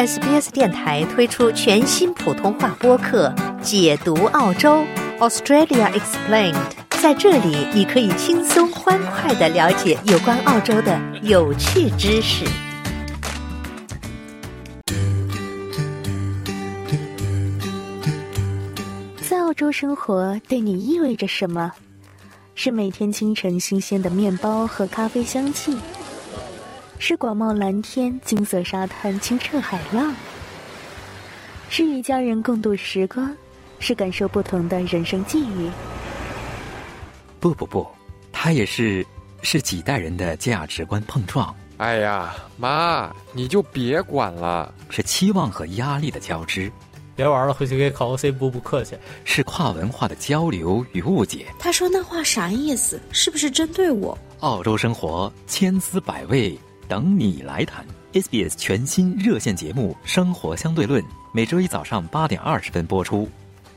SBS 电台推出全新普通话播客《解读澳洲 Australia Explained》。在这里，你可以轻松欢快的了解有关澳洲的有趣知识。在澳洲生活对你意味着什么？是每天清晨新鲜的面包和咖啡香气。是广袤蓝天、金色沙滩、清澈海浪，是与家人共度时光，是感受不同的人生际遇。不不不，它也是是几代人的价值观碰撞。哎呀，妈，你就别管了。是期望和压力的交织。别玩了，回去给考 OC 补补课去。是跨文化的交流与误解。他说那话啥意思？是不是针对我？澳洲生活千滋百味。等你来谈，SBS 全新热线节目《生活相对论》，每周一早上八点二十分播出。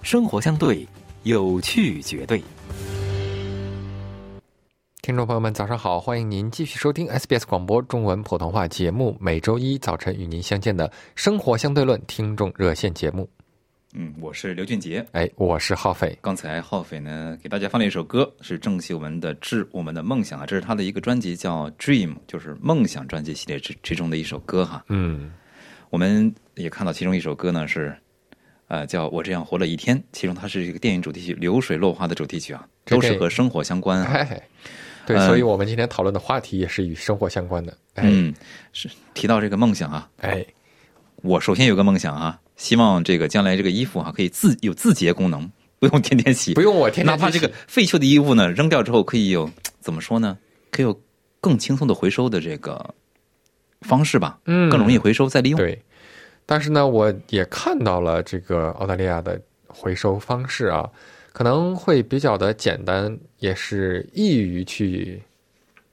生活相对，有趣绝对。听众朋友们，早上好，欢迎您继续收听 SBS 广播中文普通话节目，每周一早晨与您相见的《生活相对论》听众热线节目。嗯，我是刘俊杰，哎，我是浩斐。刚才浩斐呢给大家放了一首歌，是郑秀文的《致我们的梦想》啊，这是他的一个专辑叫《Dream》，就是梦想专辑系列之其中的一首歌哈。嗯，我们也看到其中一首歌呢是，呃，叫我这样活了一天，其中它是一个电影主题曲《流水落花》的主题曲啊，都是和生活相关。哎对，所以我们今天讨论的话题也是与生活相关的。嗯，是提到这个梦想啊，哎，我首先有个梦想啊。希望这个将来这个衣服哈可以自有自洁功能，不用天天洗，不用我天天哪怕这个废旧的衣物呢扔掉之后可以有怎么说呢？可以有更轻松的回收的这个方式吧，嗯，更容易回收再利用。对，但是呢，我也看到了这个澳大利亚的回收方式啊，可能会比较的简单，也是易于去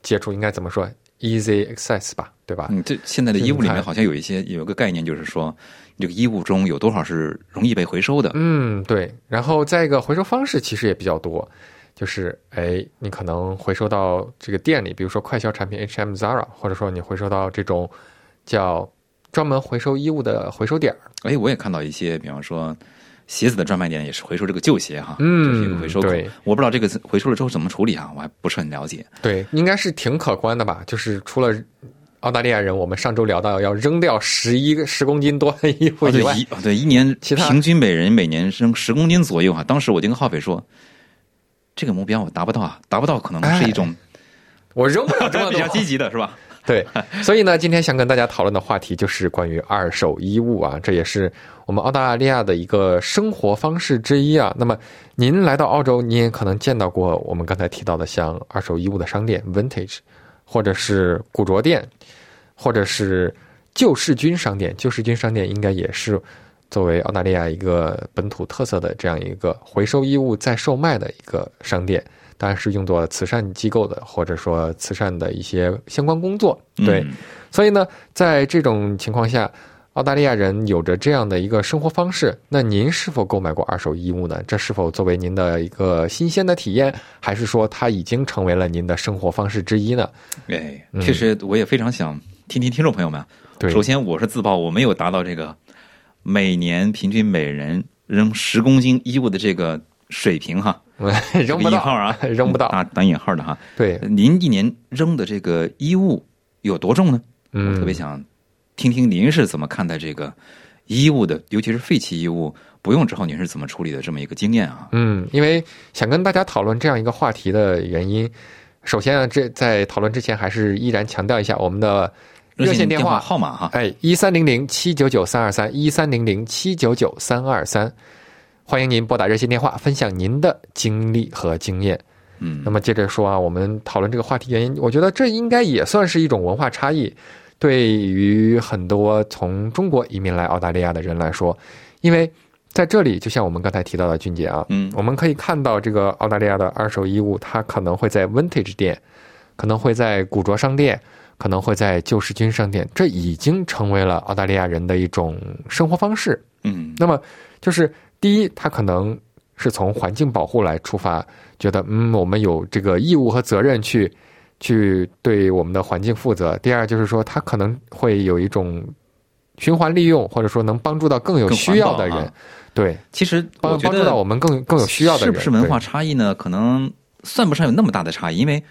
接触。应该怎么说？Easy access 吧，对吧？嗯，这现在的衣物里面好像有一些有一个概念，就是说。这个衣物中有多少是容易被回收的？嗯，对。然后再一个回收方式其实也比较多，就是哎，你可能回收到这个店里，比如说快消产品 H&M、Zara，或者说你回收到这种叫专门回收衣物的回收点儿。哎，我也看到一些，比方说鞋子的专卖店也是回收这个旧鞋哈，嗯，这是一个回收。对，我不知道这个回收了之后怎么处理啊，我还不是很了解。对，应该是挺可观的吧？就是除了。澳大利亚人，我们上周聊到要扔掉十一个十公斤多的衣服以外，对一年平均每人每年扔十公斤左右啊。当时我就跟浩斐说，这个目标我达不到啊，达不到可能是一种我扔不了这么 比较积极的是吧？对，所以呢，今天想跟大家讨论的话题就是关于二手衣物啊，这也是我们澳大利亚的一个生活方式之一啊。那么您来到澳洲，你也可能见到过我们刚才提到的像二手衣物的商店 Vintage。或者是古着店，或者是旧世军商店。旧世军商店应该也是作为澳大利亚一个本土特色的这样一个回收衣物再售卖的一个商店，当然是用作慈善机构的，或者说慈善的一些相关工作。对，所以呢，在这种情况下。澳大利亚人有着这样的一个生活方式，那您是否购买过二手衣物呢？这是否作为您的一个新鲜的体验，还是说它已经成为了您的生活方式之一呢？哎，确实，我也非常想听听听众朋友们。对，首先我是自曝我没有达到这个每年平均每人扔十公斤衣物的这个水平哈，扔不到啊，扔不到啊，打引号的哈。对，您一年扔的这个衣物有多重呢？嗯，我特别想。听听您是怎么看待这个衣物的，尤其是废弃衣物不用之后您是怎么处理的这么一个经验啊？嗯，因为想跟大家讨论这样一个话题的原因，首先啊，这在讨论之前还是依然强调一下我们的热线电话号码哈，哎，一三零零七九九三二三一三零零七九九三二三，欢迎您拨打热线电话分享您的经历和经验。嗯，那么接着说啊，我们讨论这个话题原因，我觉得这应该也算是一种文化差异。对于很多从中国移民来澳大利亚的人来说，因为在这里，就像我们刚才提到的俊杰啊，嗯，我们可以看到这个澳大利亚的二手衣物，它可能会在 vintage 店，可能会在古着商店，可能会在旧时军商店，这已经成为了澳大利亚人的一种生活方式。嗯，那么就是第一，他可能是从环境保护来出发，觉得嗯，我们有这个义务和责任去。去对我们的环境负责。第二，就是说他可能会有一种循环利用，或者说能帮助到更有需要的人，啊对，其实我帮帮助到我们更更有需要的人。是不是文化差异呢？可能算不上有那么大的差异，因为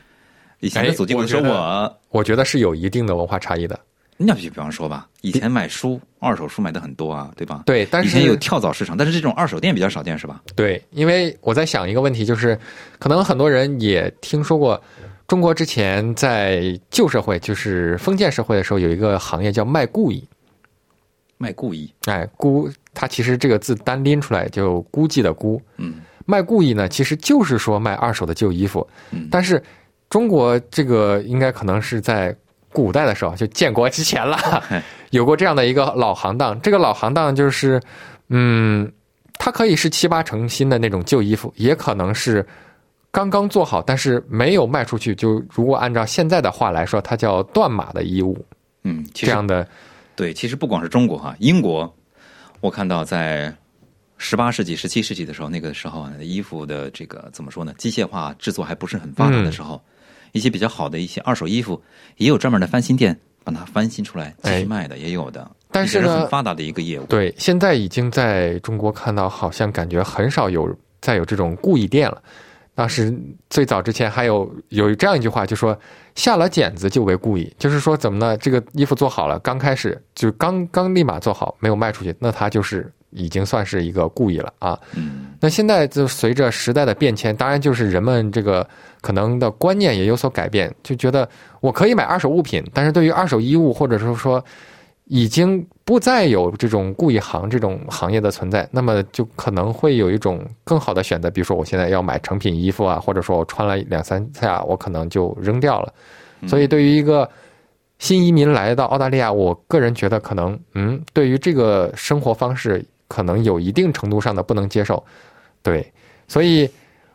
以前我说我我，我觉得是有一定的文化差异的。那就比方说吧，以前买书，二手书买的很多啊，对吧？对，但是以前有跳蚤市场，但是这种二手店比较少见，是吧？对，因为我在想一个问题，就是可能很多人也听说过，中国之前在旧社会，就是封建社会的时候，有一个行业叫卖故意。卖故意，哎，估它其实这个字单拎出来就估计的估，嗯卖故意呢，其实就是说卖二手的旧衣服。嗯，但是中国这个应该可能是在古代的时候，就建国之前了，有过这样的一个老行当。这个老行当就是，嗯，它可以是七八成新的那种旧衣服，也可能是刚刚做好，但是没有卖出去。就如果按照现在的话来说，它叫断码的衣物。嗯，其实这样的，对，其实不光是中国哈，英国，我看到在十八世纪、十七世纪的时候，那个时候啊，衣服的这个怎么说呢？机械化制作还不是很发达的时候，一些比较好的一些二手衣服，也有专门的翻新店把它翻新出来继哎续卖的，也有的。但是很发达的一个业务。对，现在已经在中国看到，好像感觉很少有再有这种故意店了。当时最早之前还有有这样一句话，就说下了剪子就为故意，就是说怎么呢？这个衣服做好了，刚开始就刚刚立马做好，没有卖出去，那它就是已经算是一个故意了啊。嗯，那现在就随着时代的变迁，当然就是人们这个可能的观念也有所改变，就觉得我可以买二手物品，但是对于二手衣物或者是说已经不再有这种故意行这种行业的存在，那么就可能会有一种更好的选择，比如说我现在要买成品衣服啊，或者说我穿了两三下，我可能就扔掉了。所以对于一个新移民来到澳大利亚，我个人觉得可能，嗯，对于这个生活方式可能有一定程度上的不能接受。对，所以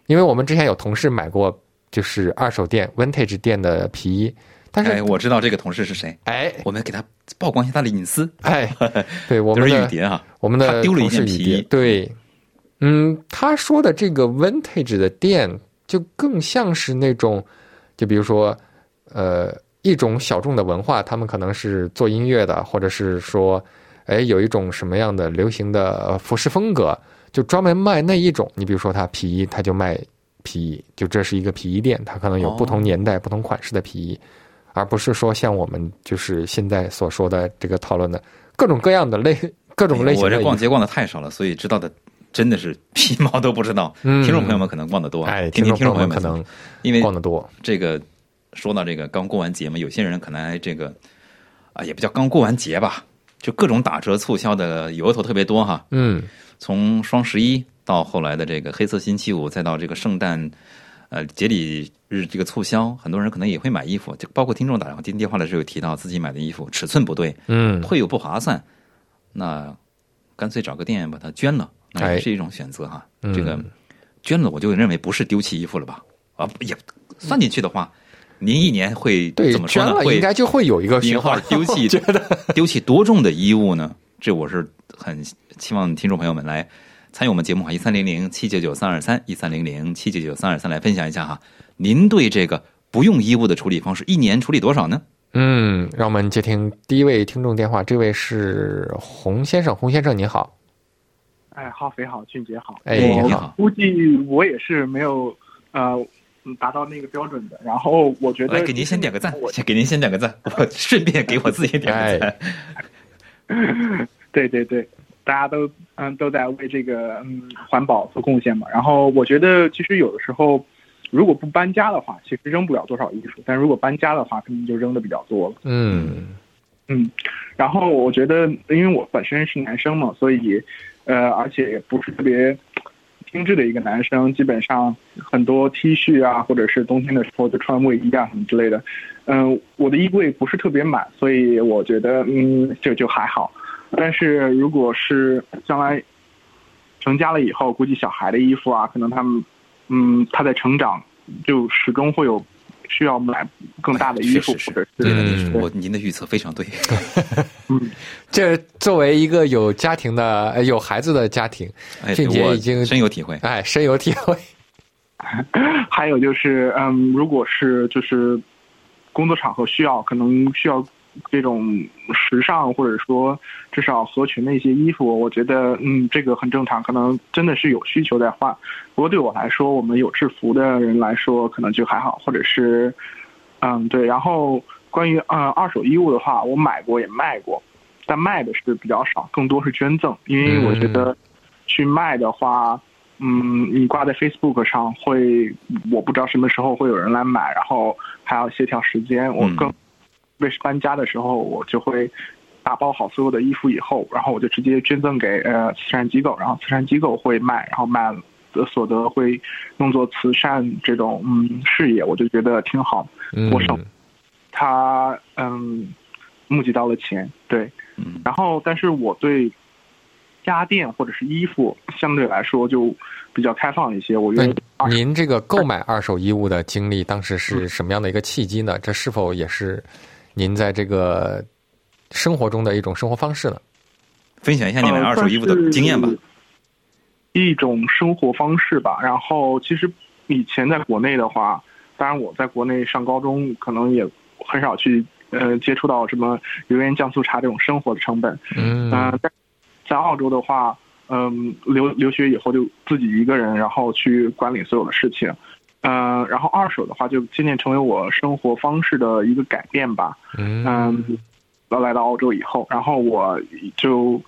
因为我们之前有同事买过就是二手店 vintage 店的皮衣，但是哎，我知道这个同事是谁，哎。我们给他曝光一下他的隐私。哎，对我们的是雨蝶啊，我们的他丢了一同事雨蝶件皮。衣对，嗯，他说的这个 vintage 的店就更像是那种，就比如说，呃，一种小众的文化，他们可能是做音乐的，或者是说，哎，有一种什么样的流行的呃服饰风格，就专门卖那一种。你比如说，他皮衣，他就卖皮衣，就这是一个皮衣店，它可能有不同哦。年代、不同款式的皮衣，而不是说像我们就是现在所说的这个讨论的各种各样的类各种类型。我这逛街逛的太少了，所以知道的真的是皮毛都不知道。嗯听众朋友们可能逛得多，哎，听听众众朋友们可能因为逛得多，这个说到这个刚过完节嘛，有些人可能还这个啊，也不叫刚过完节吧，就各种打折促销的由头特别多哈。嗯，从双十一到后来的这个黑色星期五，再到这个圣诞呃节礼日这个促销，很多人可能也会买衣服，就包括听众打进电话的时候有提到自己买的衣服尺寸不对，嗯，会有不划算，那干脆找个店把它捐了，那哎也是一种选择哈。嗯这个捐了，我就认为不是丢弃衣服了吧？啊，也算进去的话，您一年会对怎么，说呢？捐了会应该就会有一个引循环。号丢弃觉得丢弃多重的衣物呢？这我是很希望听众朋友们来参与我们节目哈，一三零零七九九三二三一三零零七九九三二三来分享一下哈，您对这个不用衣物的处理方式，一年处理多少呢？嗯，让我们接听第一位听众电话，这位是洪先生，洪先生您好，哎，浩飞好，俊杰好。哎你好估计我也是没有呃嗯达到那个标准的。然后我觉得来给您先点个赞我，先给您先点个赞，我顺便给我自己点个赞。对对对，大家都嗯都在为这个嗯环保做贡献嘛。然后我觉得其实有的时候，如果不搬家的话，其实扔不了多少衣服；但如果搬家的话，肯定就扔的比较多了。嗯嗯，然后我觉得，因为我本身是男生嘛，所以，呃，而且也不是特别精致的一个男生，基本上很多 T 恤啊，或者是冬天的时候就穿卫衣啊什么之类的。嗯、我的衣柜不是特别满，所以我觉得，嗯，就就还好。但是如果是将来成家了以后，估计小孩的衣服啊，可能他们，嗯，他在成长，就始终会有需要买更大的衣服，是是或者是对我您的预测非常对。嗯 这作为一个有家庭的、呃有孩子的家庭，哎，俊杰我已经深有体会。哎，深有体会。还有就是，嗯，如果是就是工作场合需要，可能需要这种时尚或者说至少合群的一些衣服，我觉得嗯这个很正常，可能真的是有需求在换。不过对我来说，我们有制服的人来说可能就还好，或者是嗯对。然后关于嗯二手衣物的话，我买过也卖过，但卖的是比较少，更多是捐赠，因为我觉得去卖的话。嗯，你挂在 Facebook 上会，我不知道什么时候会有人来买，然后还要协调时间。我更，为是搬家的时候，我就会打包好所有的衣服以后，然后我就直接捐赠给呃慈善机构，然后慈善机构会卖，然后卖的所得会用作慈善这种嗯事业，我就觉得挺好。我省他嗯募集到了钱，对，然后但是我对。家电或者是衣服，相对来说就比较开放一些。我觉得您这个购买二手衣物的经历，当时是什么样的一个契机呢？这是否也是您在这个生活中的一种生活方式呢？分享一下你买二手衣服的经验吧。一种生活方式吧。然后，其实以前在国内的话，当然我在国内上高中，可能也很少去呃接触到什么油盐酱醋茶这种生活的成本。嗯。在澳洲的话，嗯，留留学以后就自己一个人，然后去管理所有的事情，嗯，然后二手的话就渐渐成为我生活方式的一个改变吧，嗯，到来到澳洲以后，然后我就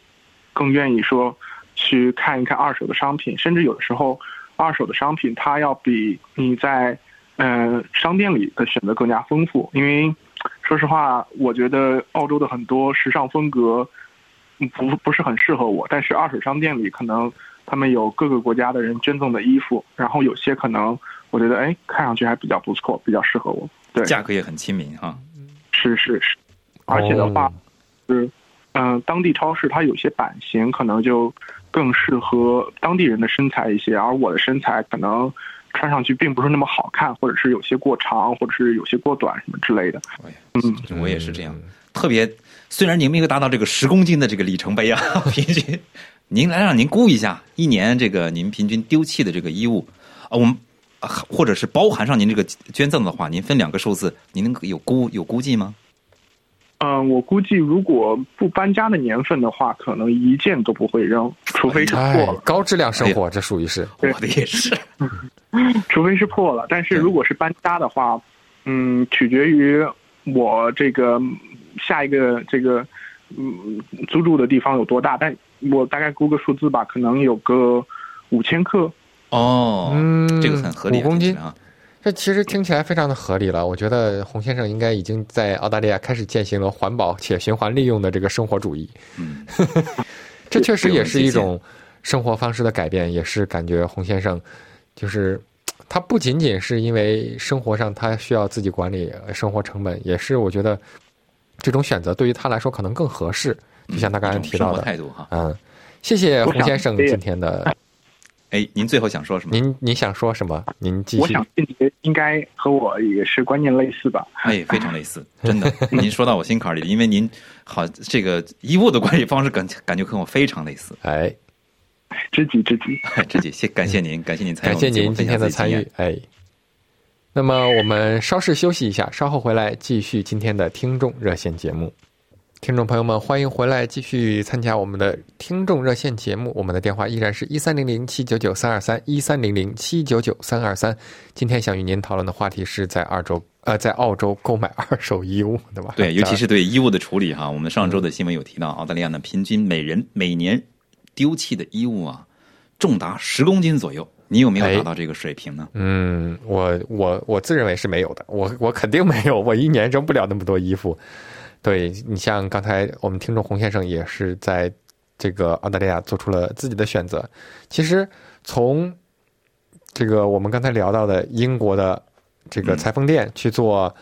更愿意说去看一看二手的商品，甚至有的时候二手的商品它要比你在嗯商店里的选择更加丰富，因为说实话，我觉得澳洲的很多时尚风格。不不是很适合我，但是二手商店里可能他们有各个国家的人捐赠的衣服，然后有些可能我觉得哎看上去还比较不错，比较适合我。对，价格也很亲民哈。是是是，而且的话是嗯，当地超市它有些版型可能就更适合当地人的身材一些，而我的身材可能穿上去并不是那么好看，或者是有些过长，或者是有些过短什么之类的。嗯，我也是这样，特别。虽然您没有达到这个十公斤的这个里程碑啊，平均，您来让您估一下，一年这个您平均丢弃的这个衣物，啊，我们或者是包含上您这个捐赠的话，您分两个数字，您能有估有估计吗？嗯，我估计如果不搬家的年份的话，可能一件都不会扔，除非是破了。高质量生活，这属于是我的也是，除非是破了。但是如果是搬家的话，嗯，取决于我这个。下一个这个嗯租住的地方有多大？但我大概估个数字吧，可能有个五千克。哦，嗯，这个很合理，五公斤啊。这其实听起来非常的合理了。我觉得洪先生应该已经在澳大利亚开始践行了环保且循环利用的这个生活主义。嗯，这确实也是一种生活方式的改变，也是感觉洪先生就是他不仅仅是因为生活上他需要自己管理生活成本，也是我觉得。这种选择对于他来说可能更合适，就像他刚才提到的态度哈。嗯，谢谢洪先生今天的。哎，您最后想说什么？您您想说什么？您继续。我想应该和我也是观念类似吧？哎，非常类似，真的。您说到我心坎里了，因为您好这个衣物的管理方式感感觉跟我非常类似。哎，知己知己，知己，谢感谢您，感谢您参与，感谢您今天的参与。哎。那么我们稍事休息一下，稍后回来继续今天的听众热线节目。听众朋友们，欢迎回来继续参加我们的听众热线节目。我们的电话依然是一三零零七九九三二三一三零零七九九三二三。今天想与您讨论的话题是在澳洲呃，在澳洲购买二手衣物，对吧？对，尤其是对衣物的处理哈。我们上周的新闻有提到，澳大利亚呢平均每人每年丢弃的衣物啊，重达十公斤左右。你有没有达到这个水平呢？嗯，我我我自认为是没有的，我我肯定没有，我一年扔不了那么多衣服。对你像刚才我们听众洪先生也是在这个澳大利亚做出了自己的选择。其实从这个我们刚才聊到的英国的这个裁缝店去做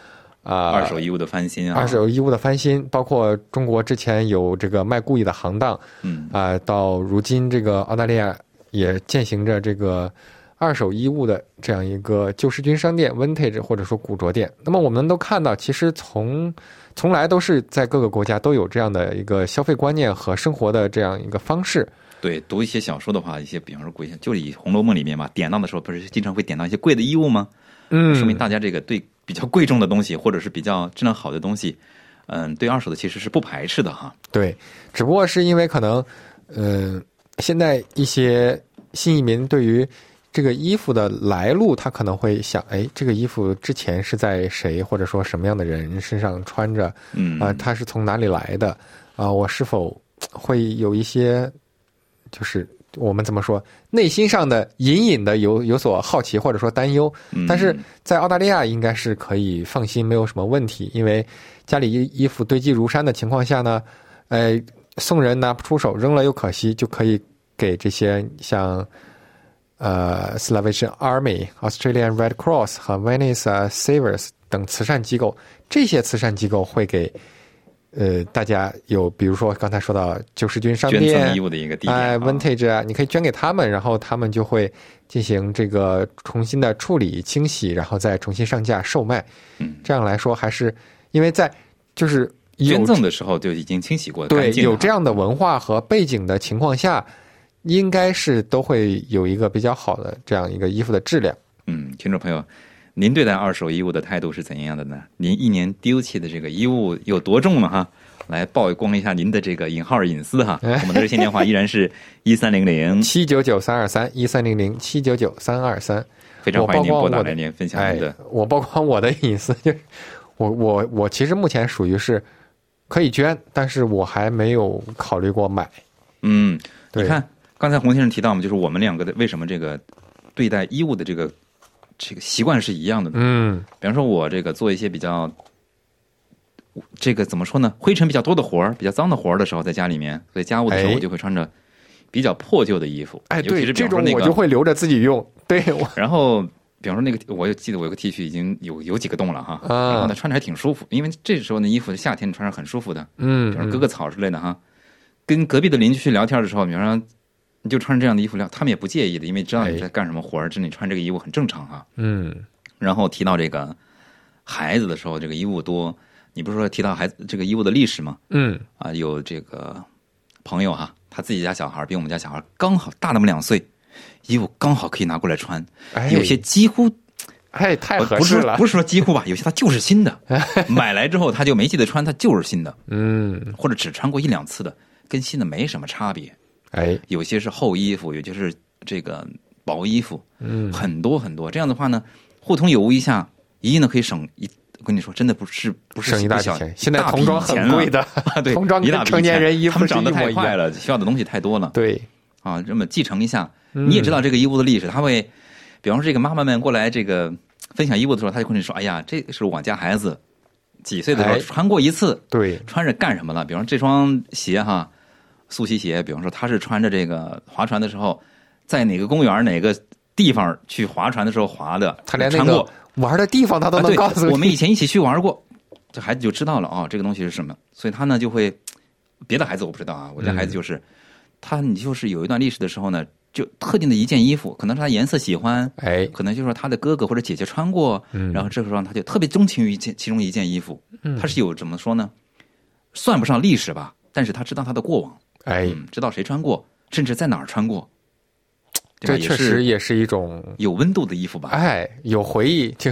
啊二手衣物的翻新啊，二手衣物的翻新，包括中国之前有这个卖故意的行当，嗯啊，到如今这个澳大利亚。也践行着这个二手衣物的这样一个旧时军商店 （vintage） 或者说古着店。那么我们都看到，其实从从来都是在各个国家都有这样的一个消费观念和生活的这样一个方式。对，读一些小说的话，一些比方说贵，就以《红楼梦》里面嘛，典当的时候不是经常会典当一些贵的衣物吗？嗯，说明大家这个对比较贵重的东西或者是比较质量好的东西嗯，对二手的其实是不排斥的哈。对，只不过是因为可能，嗯、现在一些新移民对于这个衣服的来路，他可能会想，哎，这个衣服之前是在谁或者说什么样的人身上穿着嗯。啊、它是从哪里来的？啊、我是否会有一些，就是我们怎么说，内心上的隐隐的有有所好奇或者说担忧，嗯。但是在澳大利亚应该是可以放心，没有什么问题，因为家里衣衣服堆积如山的情况下呢，呃，送人拿不出手，扔了又可惜，就可以给这些像呃 Salvation Army、Australian Red Cross 和 Venice Savers 等慈善机构，这些慈善机构会给呃大家有，比如说刚才说到救世军商捐店赠衣物的一个地点、哎啊。，vintage 啊，你可以捐给他们，然后他们就会进行这个重新的处理、清洗，然后再重新上架售卖。嗯，这样来说，还是因为在就是有捐赠的时候就已经清洗过，对有这样的文化和背景的情况下，应该是都会有一个比较好的这样一个衣服的质量。嗯，听众朋友，您对待二手衣物的态度是怎样的呢？您一年丢弃的这个衣物有多重呢？哈，来曝光一下您的这个引号隐私哈。我们的热线电话依然是 一三零零，七九九三二三一三零零七九九三二三，非常欢迎您拨打来您分享哎您的。，我曝光我的隐私，就是我我我其实目前属于是可以捐，但是我还没有考虑过买。嗯，你看刚才洪先生提到嘛，就是我们两个的为什么这个对待衣物的这个这个习惯是一样的呢？嗯，比方说，我这个做一些比较，这个怎么说呢？灰尘比较多的活儿，比较脏的活儿的时候，在家里面，所以家务的时候，哎我就会穿着比较破旧的衣服。哎，对，这种我就会留着自己用。对我，然后，比方说那个，我记得我有个 T 恤已经有有几个洞了哈，啊然后呢穿着还挺舒服，因为这时候那衣服夏天穿着很舒服的，嗯比方说割个草之类的哈。跟隔壁的邻居去聊天的时候，比方说你就穿着这样的衣服聊，他们也不介意的，因为知道你哎在干什么活儿，知道你穿这个衣服很正常哈。嗯，然后提到这个孩子的时候，这个衣物多，你不是说提到孩子这个衣物的历史吗？嗯，啊，有这个朋友哈，他自己家小孩比我们家小孩刚好大那么两岁，衣服刚好可以拿过来穿，哎，有些几乎哎太合适了。不是说几乎吧，有些它就是新的，买来之后他就没记得穿，它就是新的，嗯，或者只穿过一两次的，跟新的没什么差别。哎，有些是厚衣服，有些是这个薄衣服，嗯，很多很多。这样的话呢，互通有无一下，一呢可以省一。我跟你说，真的不是不是省一大钱。现在童装很贵的，啊，对，童装一大笔跟成年人衣服长得太快了，需要的东西太多了对，啊。这么继承一下，嗯你也知道这个衣物的历史，他会，比方说这个妈妈们过来这个分享衣物的时候，他就跟你说：“哎呀，这是我家孩子几岁的时候哎穿过一次，对，穿着干什么了？比方说这双鞋哈，速吸鞋，比方说他是穿着这个划船的时候，在哪个公园哪个地方去划船的时候划的，他连那个穿过？玩的地方他都能告诉你。我们以前一起去玩过，这孩子就知道了哦，这个东西是什么，所以他呢就会，别的孩子我不知道啊，我家孩子就是，他你就是有一段历史的时候呢，就特定的一件衣服，可能是他颜色喜欢，哎，可能就是说他的哥哥或者姐姐穿过，嗯。然后这个时候他就特别钟情于一件其中一件衣服，嗯。他是有怎么说呢，算不上历史吧，但是他知道他的过往，哎，嗯，知道谁穿过，甚至在哪儿穿过，这确实也是一种有温度的衣服吧。哎，有回忆，就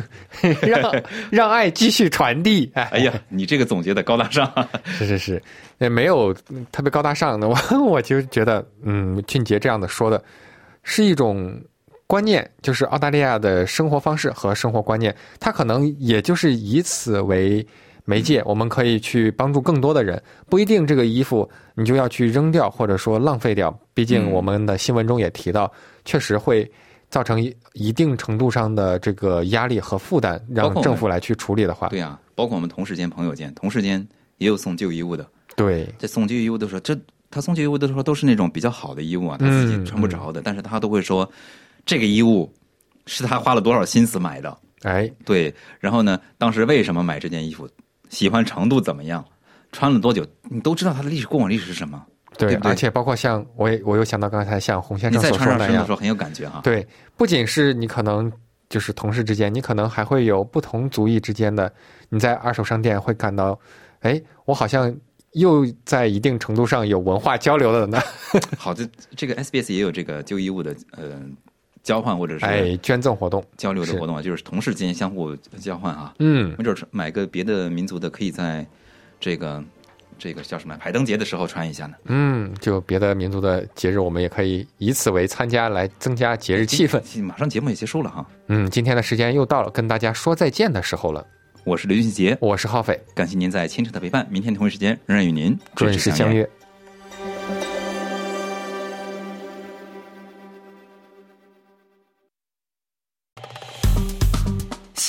让让爱继续传递。哎哎呀，你这个总结的高大上，是是是，也没有特别高大上的。我我就觉得，嗯，俊杰这样的说的，是一种观念，就是澳大利亚的生活方式和生活观念，他可能也就是以此为媒介，我们可以去帮助更多的人。不一定这个衣服你就要去扔掉，或者说浪费掉。毕竟嗯我们的新闻中也提到，确实会。造成一一定程度上的这个压力和负担，让政府来去处理的话，对啊、包括我们同事间、朋友间，同事间也有送旧衣物的。对在送旧衣物的时候，这他送旧衣物的时候都是那种比较好的衣物啊，他自己穿不着的，但是他都会说这个衣物是他花了多少心思买的。哎，对，然后呢，当时为什么买这件衣服，喜欢程度怎么样，穿了多久，你都知道它的历史过往历史是什么。对，对对而且包括像我也我又想到刚才像洪先生所说的那样，身的时候很有感觉哈。对，不仅是你可能就是同事之间，你可能还会有不同族裔之间的，你在二手商店会感到，哎，我好像又在一定程度上有文化交流了呢。好，这这个 SBS 也有这个旧衣物的呃交换或者是哎，捐赠活动，交流的活动啊，就是同事之间相互交换啊。嗯，没准儿买个别的民族的，可以在这个这个叫什么排灯节的时候穿一下呢？嗯，就别的民族的节日，我们也可以以此为参加，来增加节日气氛。马上节目也结束了哈，嗯，今天的时间又到了，跟大家说再见的时候了。我是刘俊杰，我是浩斐，感谢您在清晨的陪伴。明天同一时间仍然与您准时相约。